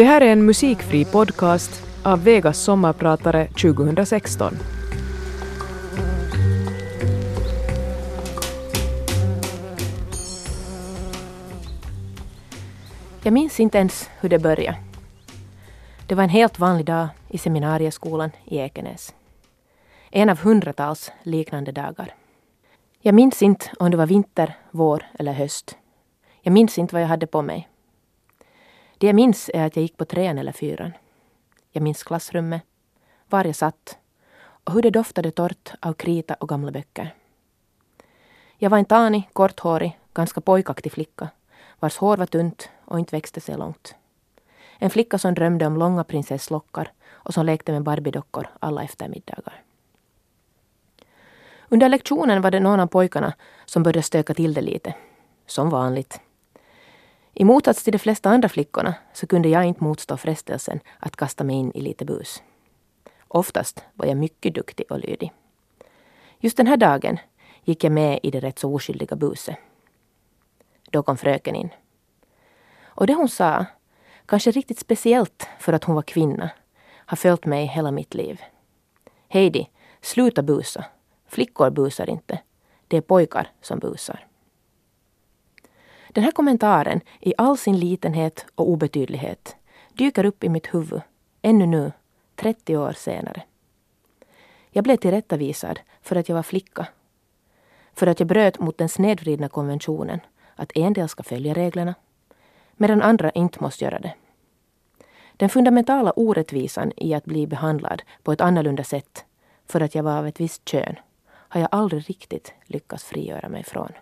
Det här är en musikfri podcast av Vegas sommarpratare 2016. Jag minns inte ens hur det började. Det var en helt vanlig dag i seminarieskolan i Ekenäs. En av hundratals liknande dagar. Jag minns inte om det var vinter, vår eller höst. Jag minns inte vad jag hade på mig. Det jag minns är att jag gick på trean eller fyran. Jag minns klassrummet, var jag satt och hur det doftade torrt av krita och gamla böcker. Jag var en tanig, korthårig, ganska pojkaktig flicka vars hår var tunt och inte växte sig långt. En flicka som drömde om långa prinsesslockar och som lekte med Barbiedockor alla eftermiddagar. Under lektionen var det någon av pojkarna som började stöka till det lite. Som vanligt. I motsats till de flesta andra flickorna så kunde jag inte motstå frestelsen att kasta mig in i lite bus. Oftast var jag mycket duktig och lydig. Just den här dagen gick jag med i det rätt så oskyldiga buset. Då kom fröken in. Och det hon sa, kanske riktigt speciellt för att hon var kvinna, har följt mig hela mitt liv. Heidi, sluta busa. Flickor busar inte. Det är pojkar som busar. Den här kommentaren i all sin litenhet och obetydlighet dyker upp i mitt huvud ännu nu, 30 år senare. Jag blev tillrättavisad för att jag var flicka. För att jag bröt mot den snedvridna konventionen att en del ska följa reglerna medan andra inte måste göra det. Den fundamentala orättvisan i att bli behandlad på ett annorlunda sätt för att jag var av ett visst kön har jag aldrig riktigt lyckats frigöra mig från.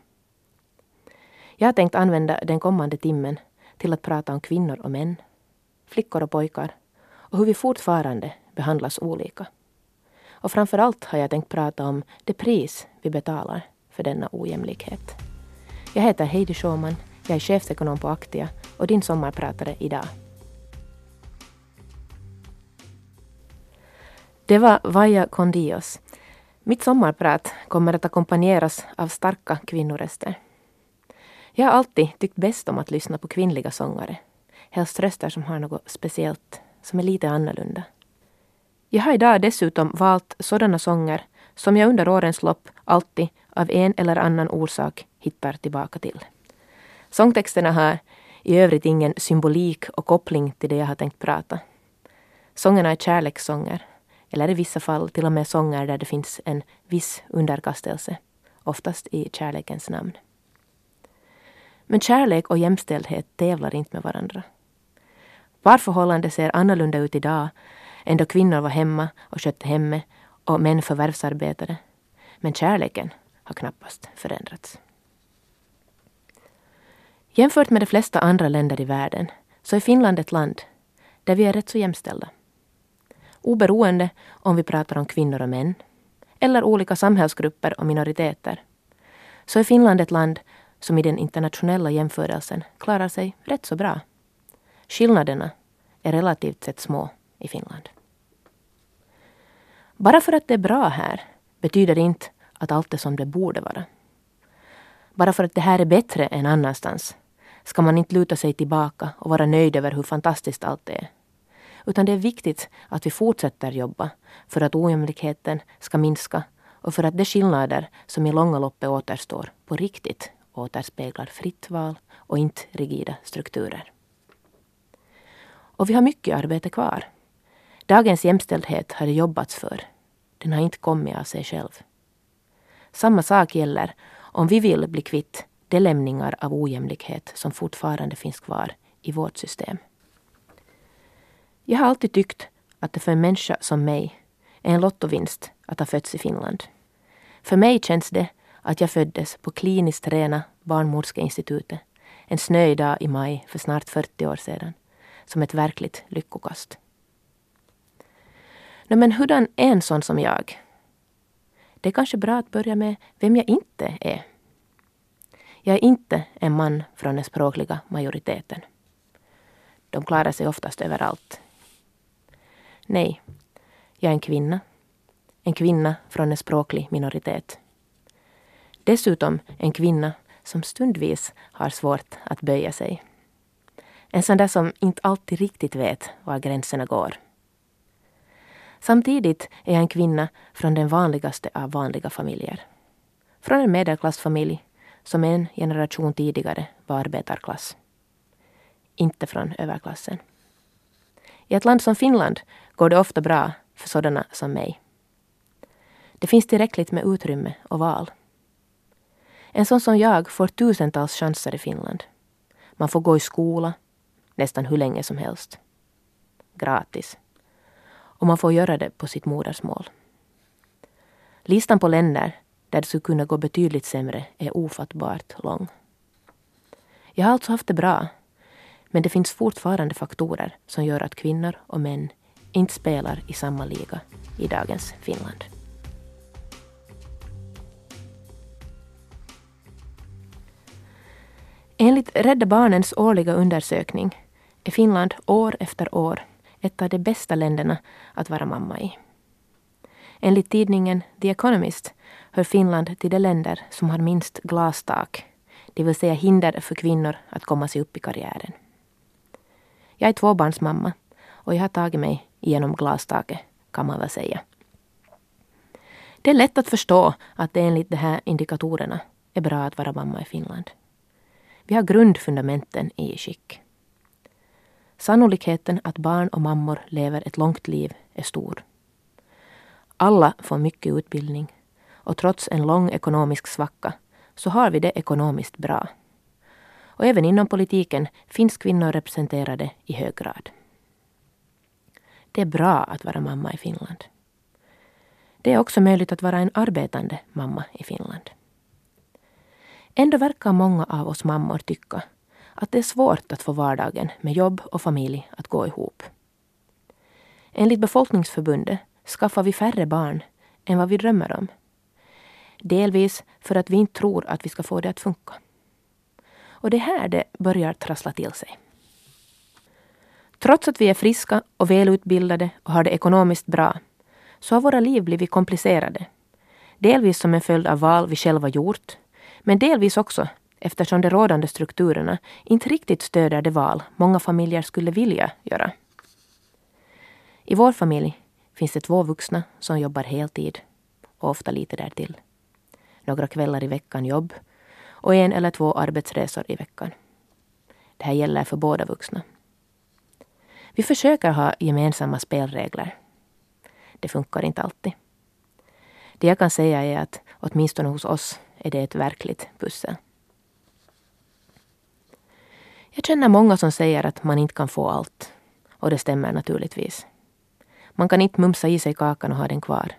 Jag har tänkt använda den kommande timmen till att prata om kvinnor och män, flickor och pojkar och hur vi fortfarande behandlas olika. Och framför allt har jag tänkt prata om det pris vi betalar för denna ojämlikhet. Jag heter Heidi Schauman, jag är chefsekonom på Aktia och din sommarpratare idag. Det var Vaja Kondios. Mitt sommarprat kommer att ackompanjeras av starka kvinnoröster. Jag har alltid tyckt bäst om att lyssna på kvinnliga sångare. Helst röster som har något speciellt, som är lite annorlunda. Jag har idag dessutom valt sådana sånger som jag under årens lopp alltid av en eller annan orsak hittar tillbaka till. Sångtexterna har i övrigt ingen symbolik och koppling till det jag har tänkt prata. Sångerna är kärlekssånger, eller i vissa fall till och med sånger där det finns en viss underkastelse, oftast i kärlekens namn. Men kärlek och jämställdhet tävlar inte med varandra. Parförhållanden ser annorlunda ut idag än då kvinnor var hemma och skötte hemmet och män förvärvsarbetade. Men kärleken har knappast förändrats. Jämfört med de flesta andra länder i världen så är Finland ett land där vi är rätt så jämställda. Oberoende om vi pratar om kvinnor och män eller olika samhällsgrupper och minoriteter så är Finland ett land som i den internationella jämförelsen klarar sig rätt så bra. Skillnaderna är relativt sett små i Finland. Bara för att det är bra här betyder det inte att allt är som det borde vara. Bara för att det här är bättre än annanstans ska man inte luta sig tillbaka och vara nöjd över hur fantastiskt allt är. Utan det är viktigt att vi fortsätter jobba för att ojämlikheten ska minska och för att de skillnader som i långa loppet återstår på riktigt återspeglar fritt val och inte rigida strukturer. Och vi har mycket arbete kvar. Dagens jämställdhet har det jobbats för. Den har inte kommit av sig själv. Samma sak gäller om vi vill bli kvitt de lämningar av ojämlikhet som fortfarande finns kvar i vårt system. Jag har alltid tyckt att det för en människa som mig är en lottovinst att ha fötts i Finland. För mig känns det att jag föddes på kliniskt rena Barnmorskeinstitutet en snöig dag i maj för snart 40 år sedan som ett verkligt lyckokast. No, men hurdan är en sån som jag? Det är kanske bra att börja med vem jag inte är. Jag är inte en man från den språkliga majoriteten. De klarar sig oftast överallt. Nej, jag är en kvinna. En kvinna från en språklig minoritet. Dessutom en kvinna som stundvis har svårt att böja sig. En sån där som inte alltid riktigt vet var gränserna går. Samtidigt är jag en kvinna från den vanligaste av vanliga familjer. Från en medelklassfamilj som en generation tidigare var arbetarklass. Inte från överklassen. I ett land som Finland går det ofta bra för sådana som mig. Det finns tillräckligt med utrymme och val. En sån som jag får tusentals chanser i Finland. Man får gå i skola nästan hur länge som helst. Gratis. Och man får göra det på sitt modersmål. Listan på länder där det skulle kunna gå betydligt sämre är ofattbart lång. Jag har alltså haft det bra, men det finns fortfarande faktorer som gör att kvinnor och män inte spelar i samma liga i dagens Finland. Enligt Rädda Barnens årliga undersökning är Finland år efter år ett av de bästa länderna att vara mamma i. Enligt tidningen The Economist hör Finland till de länder som har minst glastak, det vill säga hinder för kvinnor att komma sig upp i karriären. Jag är tvåbarnsmamma och jag har tagit mig igenom glastaket, kan man väl säga. Det är lätt att förstå att det enligt de här indikatorerna är bra att vara mamma i Finland. Vi har grundfundamenten i skick. Sannolikheten att barn och mammor lever ett långt liv är stor. Alla får mycket utbildning och trots en lång ekonomisk svacka så har vi det ekonomiskt bra. Och även inom politiken finns kvinnor representerade i hög grad. Det är bra att vara mamma i Finland. Det är också möjligt att vara en arbetande mamma i Finland. Ändå verkar många av oss mammor tycka att det är svårt att få vardagen med jobb och familj att gå ihop. Enligt Befolkningsförbundet skaffar vi färre barn än vad vi drömmer om. Delvis för att vi inte tror att vi ska få det att funka. Och det är här det börjar trassla till sig. Trots att vi är friska och välutbildade och har det ekonomiskt bra så har våra liv blivit komplicerade. Delvis som en följd av val vi själva gjort men delvis också eftersom de rådande strukturerna inte riktigt stöder det val många familjer skulle vilja göra. I vår familj finns det två vuxna som jobbar heltid och ofta lite därtill. Några kvällar i veckan jobb och en eller två arbetsresor i veckan. Det här gäller för båda vuxna. Vi försöker ha gemensamma spelregler. Det funkar inte alltid. Det jag kan säga är att åtminstone hos oss är det ett verkligt pussel. Jag känner många som säger att man inte kan få allt. Och det stämmer naturligtvis. Man kan inte mumsa i sig kakan och ha den kvar.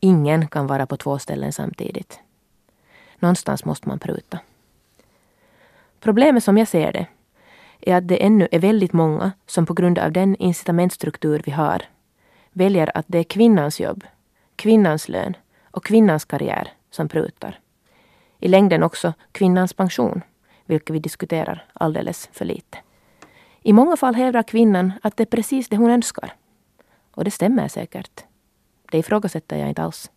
Ingen kan vara på två ställen samtidigt. Någonstans måste man pruta. Problemet som jag ser det är att det ännu är väldigt många som på grund av den incitamentstruktur vi har väljer att det är kvinnans jobb, kvinnans lön och kvinnans karriär som prutar. I längden också kvinnans pension, vilket vi diskuterar alldeles för lite. I många fall hävdar kvinnan att det är precis det hon önskar. Och det stämmer säkert. Det ifrågasätter jag inte alls.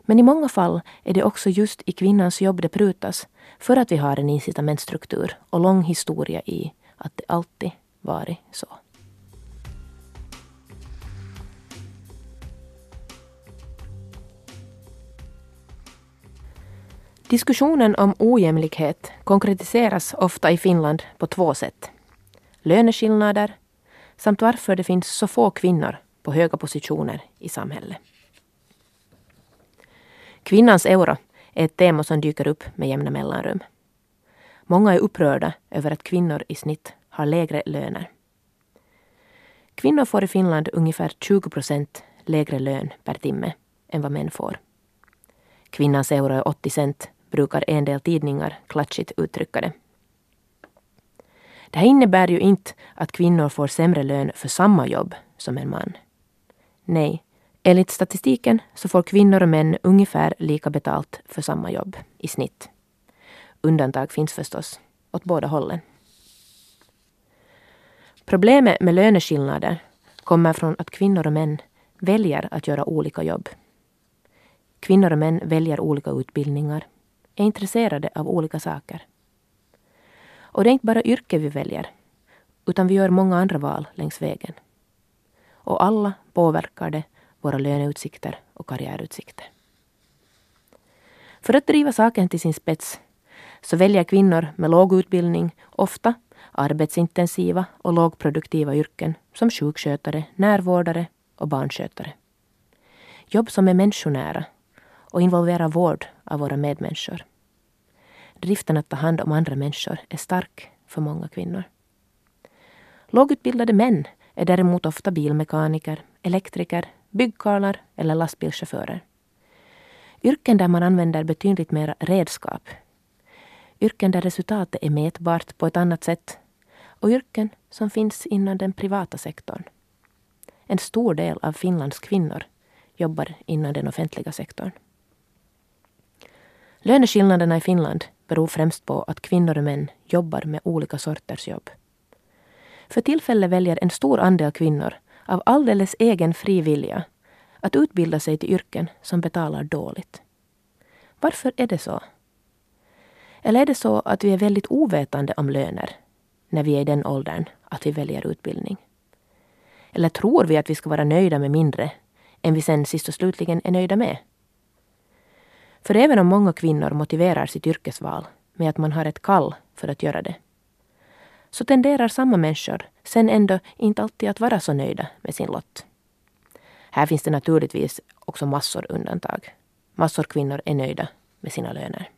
Men i många fall är det också just i kvinnans jobb det prutas för att vi har en incitamentstruktur och lång historia i att det alltid varit så. Diskussionen om ojämlikhet konkretiseras ofta i Finland på två sätt. Löneskillnader samt varför det finns så få kvinnor på höga positioner i samhället. Kvinnans euro är ett tema som dyker upp med jämna mellanrum. Många är upprörda över att kvinnor i snitt har lägre löner. Kvinnor får i Finland ungefär 20 procent lägre lön per timme än vad män får. Kvinnans euro är 80 cent brukar en del tidningar klatschigt uttrycka det. Det här innebär ju inte att kvinnor får sämre lön för samma jobb som en man. Nej, enligt statistiken så får kvinnor och män ungefär lika betalt för samma jobb i snitt. Undantag finns förstås, åt båda hållen. Problemet med löneskillnader kommer från att kvinnor och män väljer att göra olika jobb. Kvinnor och män väljer olika utbildningar, är intresserade av olika saker. Och det är inte bara yrke vi väljer, utan vi gör många andra val längs vägen. Och alla påverkar det våra löneutsikter och karriärutsikter. För att driva saken till sin spets så väljer kvinnor med låg utbildning ofta arbetsintensiva och lågproduktiva yrken som sjukskötare, närvårdare och barnskötare. Jobb som är människonära och involverar vård av våra medmänniskor. Driften att ta hand om andra människor är stark för många kvinnor. Lågutbildade män är däremot ofta bilmekaniker, elektriker, byggkarlar eller lastbilschaufförer. Yrken där man använder betydligt mer redskap. Yrken där resultatet är mätbart på ett annat sätt. Och yrken som finns inom den privata sektorn. En stor del av Finlands kvinnor jobbar inom den offentliga sektorn. Löneskillnaderna i Finland beror främst på att kvinnor och män jobbar med olika sorters jobb. För tillfället väljer en stor andel kvinnor av alldeles egen fri vilja att utbilda sig till yrken som betalar dåligt. Varför är det så? Eller är det så att vi är väldigt ovetande om löner när vi är i den åldern att vi väljer utbildning? Eller tror vi att vi ska vara nöjda med mindre än vi sen sist och slutligen är nöjda med? För även om många kvinnor motiverar sitt yrkesval med att man har ett kall för att göra det, så tenderar samma människor sen ändå inte alltid att vara så nöjda med sin lott. Här finns det naturligtvis också massor undantag. Massor kvinnor är nöjda med sina löner.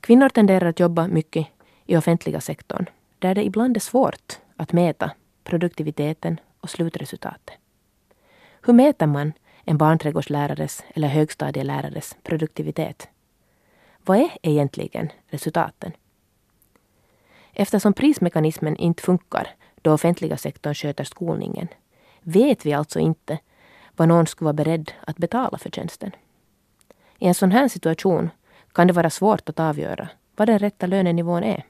Kvinnor tenderar att jobba mycket i offentliga sektorn, där det ibland är svårt att mäta produktiviteten och slutresultatet. Hur mäter man en barnträdgårdslärares eller högstadielärares produktivitet? Vad är egentligen resultaten? Eftersom prismekanismen inte funkar då offentliga sektorn sköter skolningen vet vi alltså inte vad någon skulle vara beredd att betala för tjänsten. I en sån här situation kan det vara svårt att avgöra vad den rätta lönenivån är.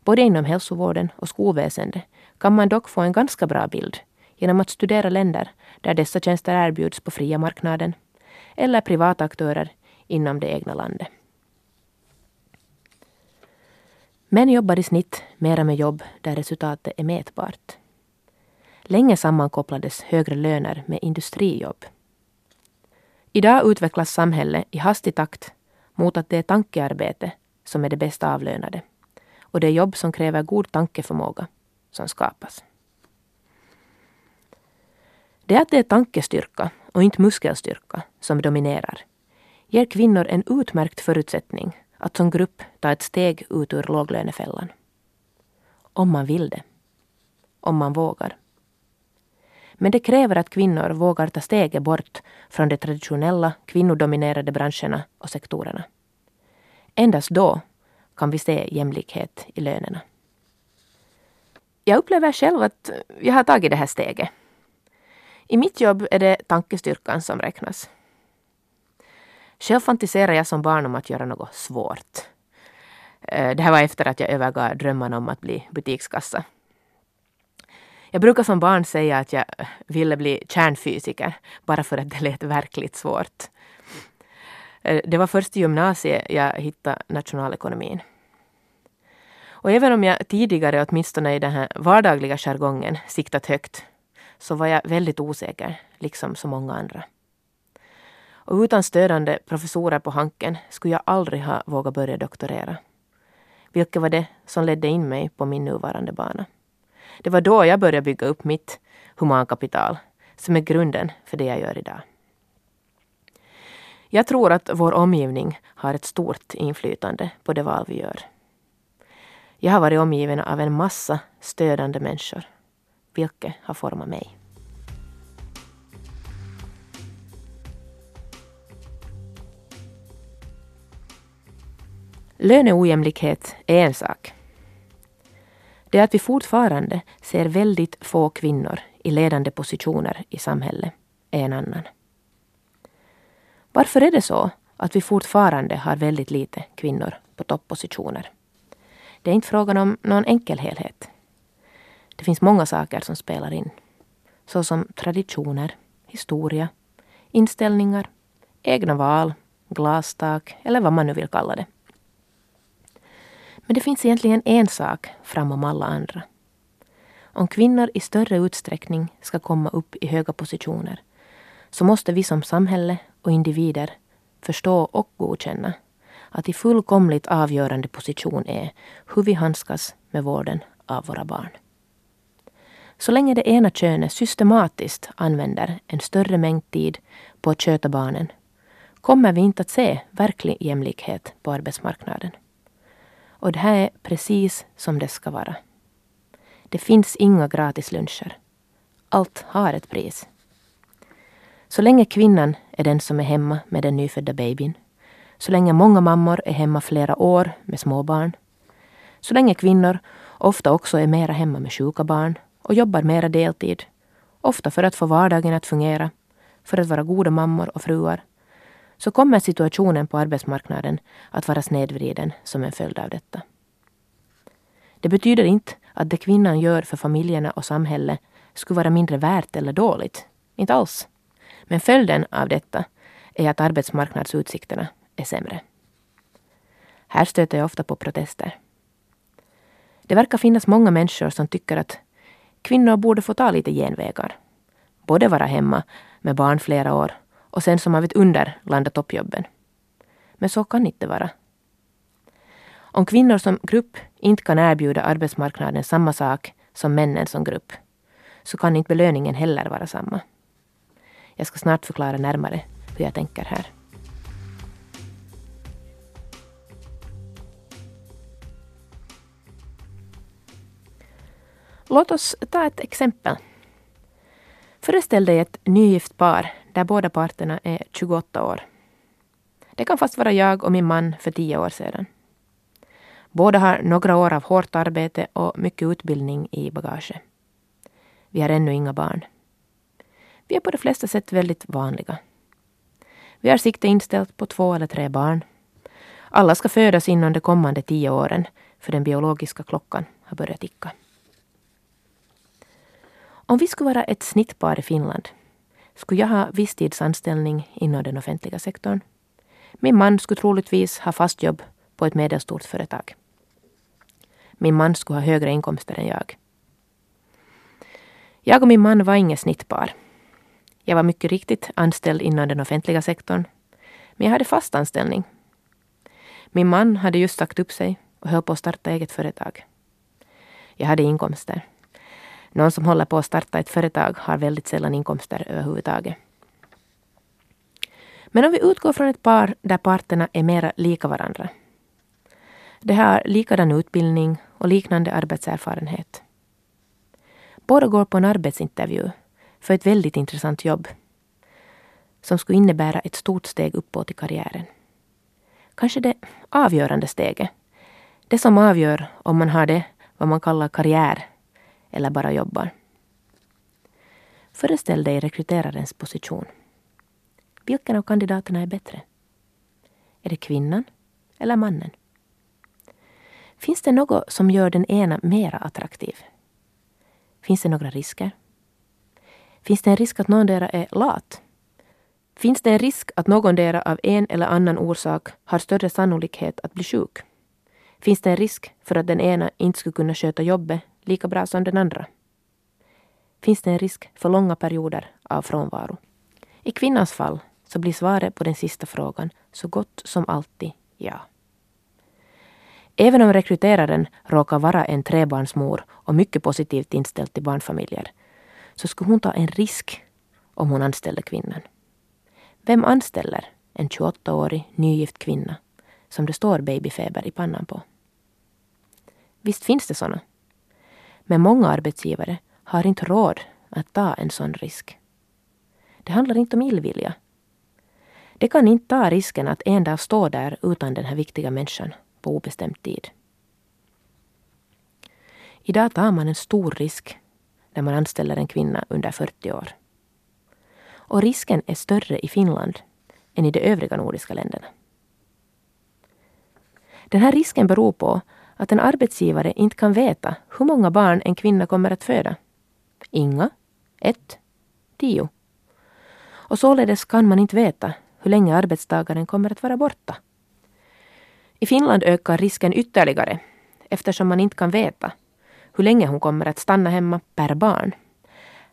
Både inom hälsovården och skolväsendet kan man dock få en ganska bra bild genom att studera länder där dessa tjänster erbjuds på fria marknaden eller privata aktörer inom det egna landet. Män jobbar i snitt mera med jobb där resultatet är mätbart. Länge sammankopplades högre löner med industrijobb. Idag utvecklas samhället i hastig takt mot att det är tankearbete som är det bästa avlönade och det är jobb som kräver god tankeförmåga som skapas. Det att det är tankestyrka och inte muskelstyrka som dominerar ger kvinnor en utmärkt förutsättning att som grupp ta ett steg ut ur låglönefällan. Om man vill det. Om man vågar. Men det kräver att kvinnor vågar ta steget bort från de traditionella kvinnodominerade branscherna och sektorerna. Endast då kan vi se jämlikhet i lönerna. Jag upplever själv att jag har tagit det här steget. I mitt jobb är det tankestyrkan som räknas. Själv fantiserade jag som barn om att göra något svårt. Eh, det här var efter att jag övergav drömmen om att bli butikskassa. Jag brukar som barn säga att jag ville bli kärnfysiker bara för att det lät verkligt svårt. Eh, det var först i gymnasiet jag hittade nationalekonomin. Och även om jag tidigare, åtminstone i den här vardagliga jargongen, siktat högt, så var jag väldigt osäker, liksom så många andra. Och utan stödande professorer på Hanken skulle jag aldrig ha vågat börja doktorera. Vilket var det som ledde in mig på min nuvarande bana. Det var då jag började bygga upp mitt humankapital, som är grunden för det jag gör idag. Jag tror att vår omgivning har ett stort inflytande på det val vi gör. Jag har varit omgiven av en massa stödande människor, vilket har format mig. Löneojämlikhet är en sak. Det är att vi fortfarande ser väldigt få kvinnor i ledande positioner i samhället är en annan. Varför är det så att vi fortfarande har väldigt lite kvinnor på toppositioner? Det är inte frågan om någon enkel helhet. Det finns många saker som spelar in. Såsom traditioner, historia, inställningar, egna val, glastak eller vad man nu vill kalla det. Men det finns egentligen en sak framom alla andra. Om kvinnor i större utsträckning ska komma upp i höga positioner så måste vi som samhälle och individer förstå och godkänna att i fullkomligt avgörande position är hur vi handskas med vården av våra barn. Så länge det ena könet systematiskt använder en större mängd tid på att sköta barnen kommer vi inte att se verklig jämlikhet på arbetsmarknaden. Och det här är precis som det ska vara. Det finns inga gratisluncher. Allt har ett pris. Så länge kvinnan är den som är hemma med den nyfödda babyn, så länge många mammor är hemma flera år med småbarn, så länge kvinnor ofta också är mera hemma med sjuka barn och jobbar mera deltid, ofta för att få vardagen att fungera, för att vara goda mammor och fruar, så kommer situationen på arbetsmarknaden att vara snedvriden som en följd av detta. Det betyder inte att det kvinnan gör för familjerna och samhället skulle vara mindre värt eller dåligt. Inte alls. Men följden av detta är att arbetsmarknadsutsikterna är sämre. Här stöter jag ofta på protester. Det verkar finnas många människor som tycker att kvinnor borde få ta lite genvägar. Både vara hemma med barn flera år och sen som av ett under landa toppjobben. Men så kan inte vara. Om kvinnor som grupp inte kan erbjuda arbetsmarknaden samma sak som männen som grupp så kan inte belöningen heller vara samma. Jag ska snart förklara närmare hur jag tänker här. Låt oss ta ett exempel. Föreställ dig ett nygift par där båda parterna är 28 år. Det kan fast vara jag och min man för tio år sedan. Båda har några år av hårt arbete och mycket utbildning i bagage. Vi har ännu inga barn. Vi är på de flesta sätt väldigt vanliga. Vi har sikte inställt på två eller tre barn. Alla ska födas inom de kommande tio åren, för den biologiska klockan har börjat ticka. Om vi skulle vara ett snittpar i Finland skulle jag ha visstidsanställning inom den offentliga sektorn. Min man skulle troligtvis ha fast jobb på ett medelstort företag. Min man skulle ha högre inkomster än jag. Jag och min man var inget snittpar. Jag var mycket riktigt anställd inom den offentliga sektorn. Men jag hade fast anställning. Min man hade just sagt upp sig och höll på att starta eget företag. Jag hade inkomster. Någon som håller på att starta ett företag har väldigt sällan inkomster överhuvudtaget. Men om vi utgår från ett par där parterna är mera lika varandra. De har likadan utbildning och liknande arbetserfarenhet. Båda går på en arbetsintervju för ett väldigt intressant jobb som skulle innebära ett stort steg uppåt i karriären. Kanske det avgörande steget. Det som avgör om man har det vad man kallar karriär eller bara jobbar. Föreställ dig rekryterarens position. Vilken av kandidaterna är bättre? Är det kvinnan eller mannen? Finns det något som gör den ena mera attraktiv? Finns det några risker? Finns det en risk att någondera är lat? Finns det en risk att någondera av en eller annan orsak har större sannolikhet att bli sjuk? Finns det en risk för att den ena inte skulle kunna sköta jobbet lika bra som den andra? Finns det en risk för långa perioder av frånvaro? I kvinnans fall så blir svaret på den sista frågan så gott som alltid ja. Även om rekryteraren råkar vara en trebarnsmor och mycket positivt inställd till barnfamiljer så skulle hon ta en risk om hon anställde kvinnan. Vem anställer en 28-årig nygift kvinna som det står babyfeber i pannan på? Visst finns det sådana men många arbetsgivare har inte råd att ta en sån risk. Det handlar inte om illvilja. De kan inte ta risken att en dag stå där utan den här viktiga människan på obestämd tid. Idag tar man en stor risk när man anställer en kvinna under 40 år. Och risken är större i Finland än i de övriga nordiska länderna. Den här risken beror på att en arbetsgivare inte kan veta hur många barn en kvinna kommer att föda. Inga, ett, tio. Och således kan man inte veta hur länge arbetstagaren kommer att vara borta. I Finland ökar risken ytterligare eftersom man inte kan veta hur länge hon kommer att stanna hemma per barn.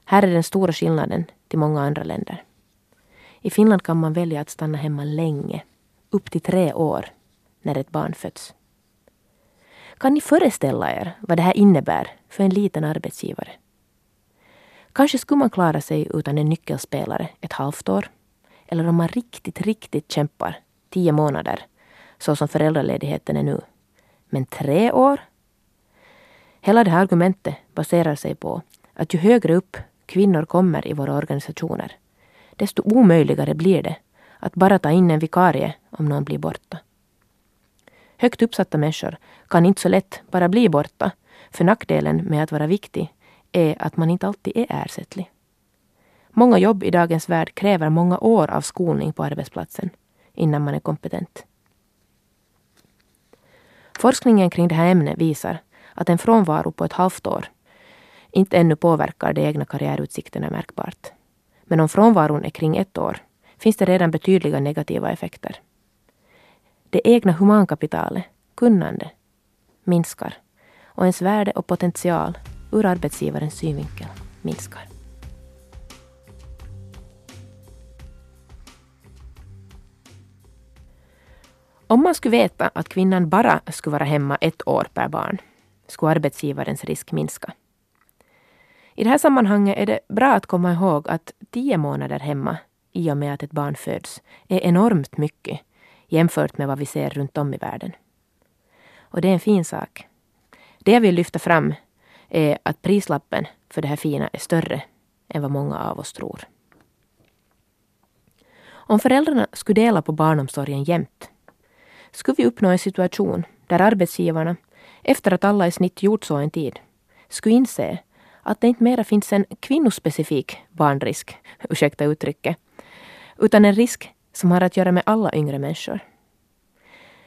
Här är den stora skillnaden till många andra länder. I Finland kan man välja att stanna hemma länge, upp till tre år, när ett barn föds. Kan ni föreställa er vad det här innebär för en liten arbetsgivare? Kanske skulle man klara sig utan en nyckelspelare ett halvt år. Eller om man riktigt, riktigt kämpar tio månader, så som föräldraledigheten är nu. Men tre år? Hela det här argumentet baserar sig på att ju högre upp kvinnor kommer i våra organisationer, desto omöjligare blir det att bara ta in en vikarie om någon blir borta. Högt uppsatta människor kan inte så lätt bara bli borta, för nackdelen med att vara viktig är att man inte alltid är ersättlig. Många jobb i dagens värld kräver många år av skolning på arbetsplatsen innan man är kompetent. Forskningen kring det här ämnet visar att en frånvaro på ett halvt år inte ännu påverkar de egna karriärutsikterna märkbart. Men om frånvaron är kring ett år finns det redan betydliga negativa effekter. Det egna humankapitalet, kunnande, minskar och ens värde och potential ur arbetsgivarens synvinkel minskar. Om man skulle veta att kvinnan bara skulle vara hemma ett år per barn skulle arbetsgivarens risk minska. I det här sammanhanget är det bra att komma ihåg att tio månader hemma i och med att ett barn föds är enormt mycket jämfört med vad vi ser runt om i världen. Och det är en fin sak. Det jag vill lyfta fram är att prislappen för det här fina är större än vad många av oss tror. Om föräldrarna skulle dela på barnomsorgen jämt skulle vi uppnå en situation där arbetsgivarna, efter att alla i snitt gjort så en tid, skulle inse att det inte mera finns en kvinnospecifik barnrisk, ursäkta uttrycket, utan en risk som har att göra med alla yngre människor.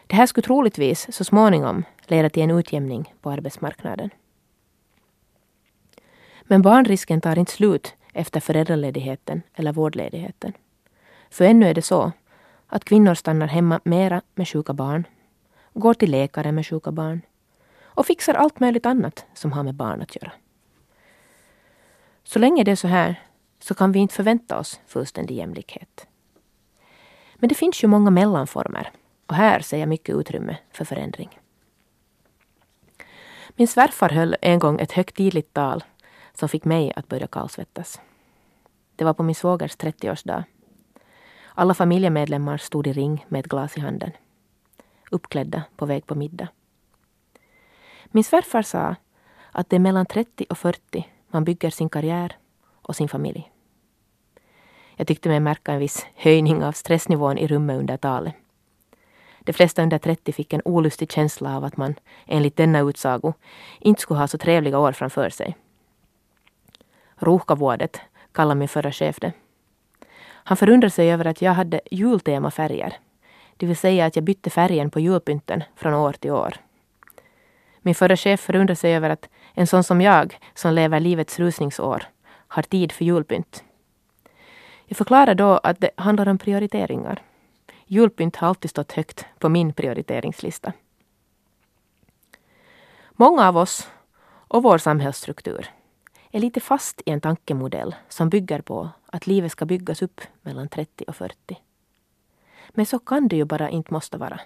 Det här skulle troligtvis så småningom leda till en utjämning på arbetsmarknaden. Men barnrisken tar inte slut efter föräldraledigheten eller vårdledigheten. För ännu är det så att kvinnor stannar hemma mera med sjuka barn, går till läkare med sjuka barn och fixar allt möjligt annat som har med barn att göra. Så länge det är så här så kan vi inte förvänta oss fullständig jämlikhet. Men det finns ju många mellanformer och här ser jag mycket utrymme för förändring. Min svärfar höll en gång ett högtidligt tal som fick mig att börja kallsvettas. Det var på min svågers 30-årsdag. Alla familjemedlemmar stod i ring med ett glas i handen. Uppklädda på väg på middag. Min svärfar sa att det är mellan 30 och 40 man bygger sin karriär och sin familj. Jag tyckte mig märka en viss höjning av stressnivån i rummet under talet. De flesta under 30 fick en olustig känsla av att man, enligt denna utsago, inte skulle ha så trevliga år framför sig. Ruuhkavuodet kallade min förra chef det. Han förundrade sig över att jag hade jultemafärger. Det vill säga att jag bytte färgen på julpynten från år till år. Min förra chef förundrade sig över att en sån som jag, som lever livets rusningsår, har tid för julpynt. Jag förklarar då att det handlar om prioriteringar. Julpynt har alltid stått högt på min prioriteringslista. Många av oss och vår samhällsstruktur är lite fast i en tankemodell som bygger på att livet ska byggas upp mellan 30 och 40. Men så kan det ju bara inte måste vara.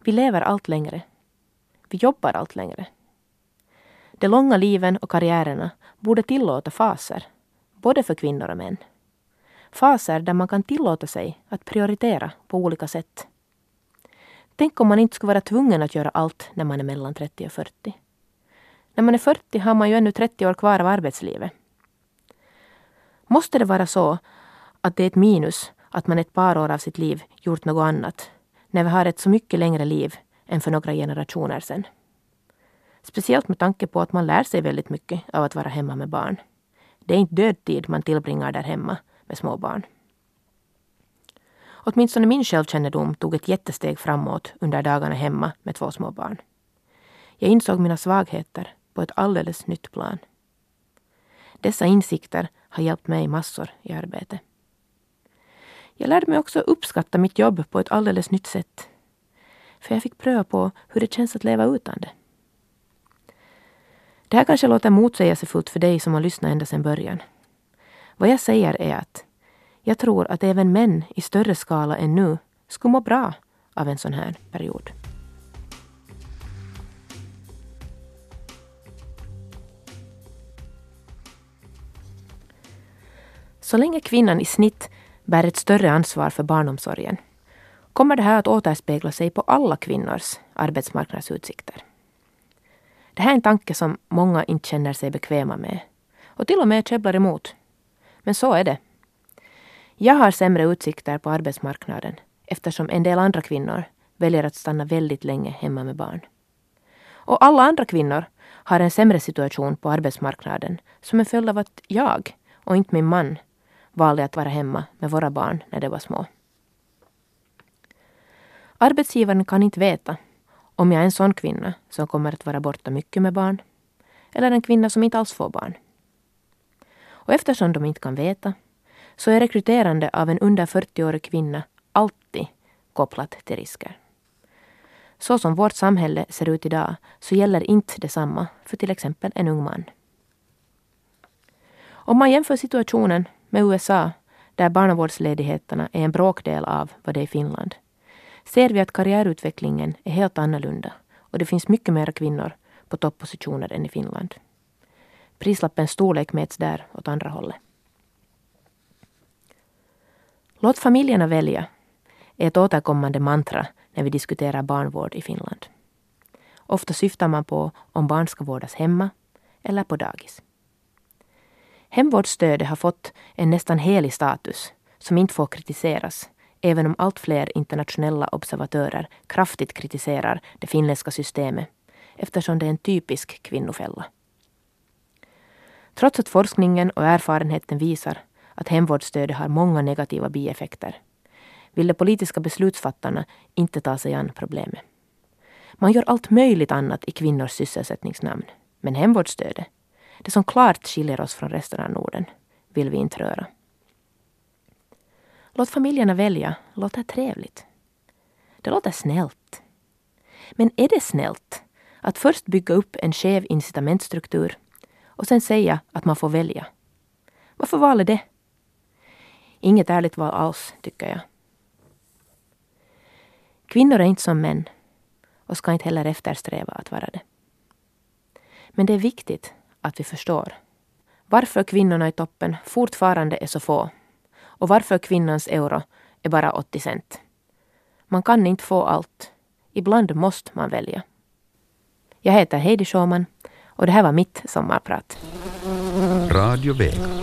Vi lever allt längre. Vi jobbar allt längre. De långa liven och karriärerna borde tillåta faser, både för kvinnor och män. Faser där man kan tillåta sig att prioritera på olika sätt. Tänk om man inte skulle vara tvungen att göra allt när man är mellan 30 och 40. När man är 40 har man ju ännu 30 år kvar av arbetslivet. Måste det vara så att det är ett minus att man ett par år av sitt liv gjort något annat, när vi har ett så mycket längre liv än för några generationer sedan? Speciellt med tanke på att man lär sig väldigt mycket av att vara hemma med barn. Det är inte dödtid man tillbringar där hemma med små barn. Åtminstone min självkännedom tog ett jättesteg framåt under dagarna hemma med två små barn. Jag insåg mina svagheter på ett alldeles nytt plan. Dessa insikter har hjälpt mig massor i arbetet. Jag lärde mig också uppskatta mitt jobb på ett alldeles nytt sätt. För jag fick pröva på hur det känns att leva utan det. Det här kanske låter motsägelsefullt för dig som har lyssnat ända sedan början. Vad jag säger är att jag tror att även män i större skala än nu skulle må bra av en sån här period. Så länge kvinnan i snitt bär ett större ansvar för barnomsorgen kommer det här att återspegla sig på alla kvinnors arbetsmarknadsutsikter. Det här är en tanke som många inte känner sig bekväma med och till och med käbblar emot. Men så är det. Jag har sämre utsikter på arbetsmarknaden eftersom en del andra kvinnor väljer att stanna väldigt länge hemma med barn. Och alla andra kvinnor har en sämre situation på arbetsmarknaden som en följd av att jag och inte min man valde att vara hemma med våra barn när de var små. Arbetsgivaren kan inte veta om jag är en sån kvinna som kommer att vara borta mycket med barn eller en kvinna som inte alls får barn. Och eftersom de inte kan veta så är rekryterande av en under 40-årig kvinna alltid kopplat till risker. Så som vårt samhälle ser ut idag så gäller inte detsamma för till exempel en ung man. Om man jämför situationen med USA, där barnavårdsledigheterna är en bråkdel av vad det är i Finland, ser vi att karriärutvecklingen är helt annorlunda och det finns mycket mer kvinnor på toppositioner än i Finland. Prislappens storlek mäts där åt andra hållet. Låt familjerna välja är ett återkommande mantra när vi diskuterar barnvård i Finland. Ofta syftar man på om barn ska vårdas hemma eller på dagis. Hemvårdsstödet har fått en nästan helig status som inte får kritiseras även om allt fler internationella observatörer kraftigt kritiserar det finländska systemet eftersom det är en typisk kvinnofälla. Trots att forskningen och erfarenheten visar att hemvårdsstödet har många negativa bieffekter vill de politiska beslutsfattarna inte ta sig an problemet. Man gör allt möjligt annat i kvinnors sysselsättningsnamn. Men hemvårdsstödet, det som klart skiljer oss från resten av Norden, vill vi inte röra. Låt familjerna välja låter trevligt. Det låter snällt. Men är det snällt att först bygga upp en skev incitamentstruktur och sen säga att man får välja? Varför valde det? Inget ärligt val alls, tycker jag. Kvinnor är inte som män och ska inte heller eftersträva att vara det. Men det är viktigt att vi förstår varför kvinnorna i toppen fortfarande är så få och varför kvinnans euro är bara 80 cent. Man kan inte få allt. Ibland måste man välja. Jag heter Heidi Schauman och det här var mitt sommarprat. Radio Vega.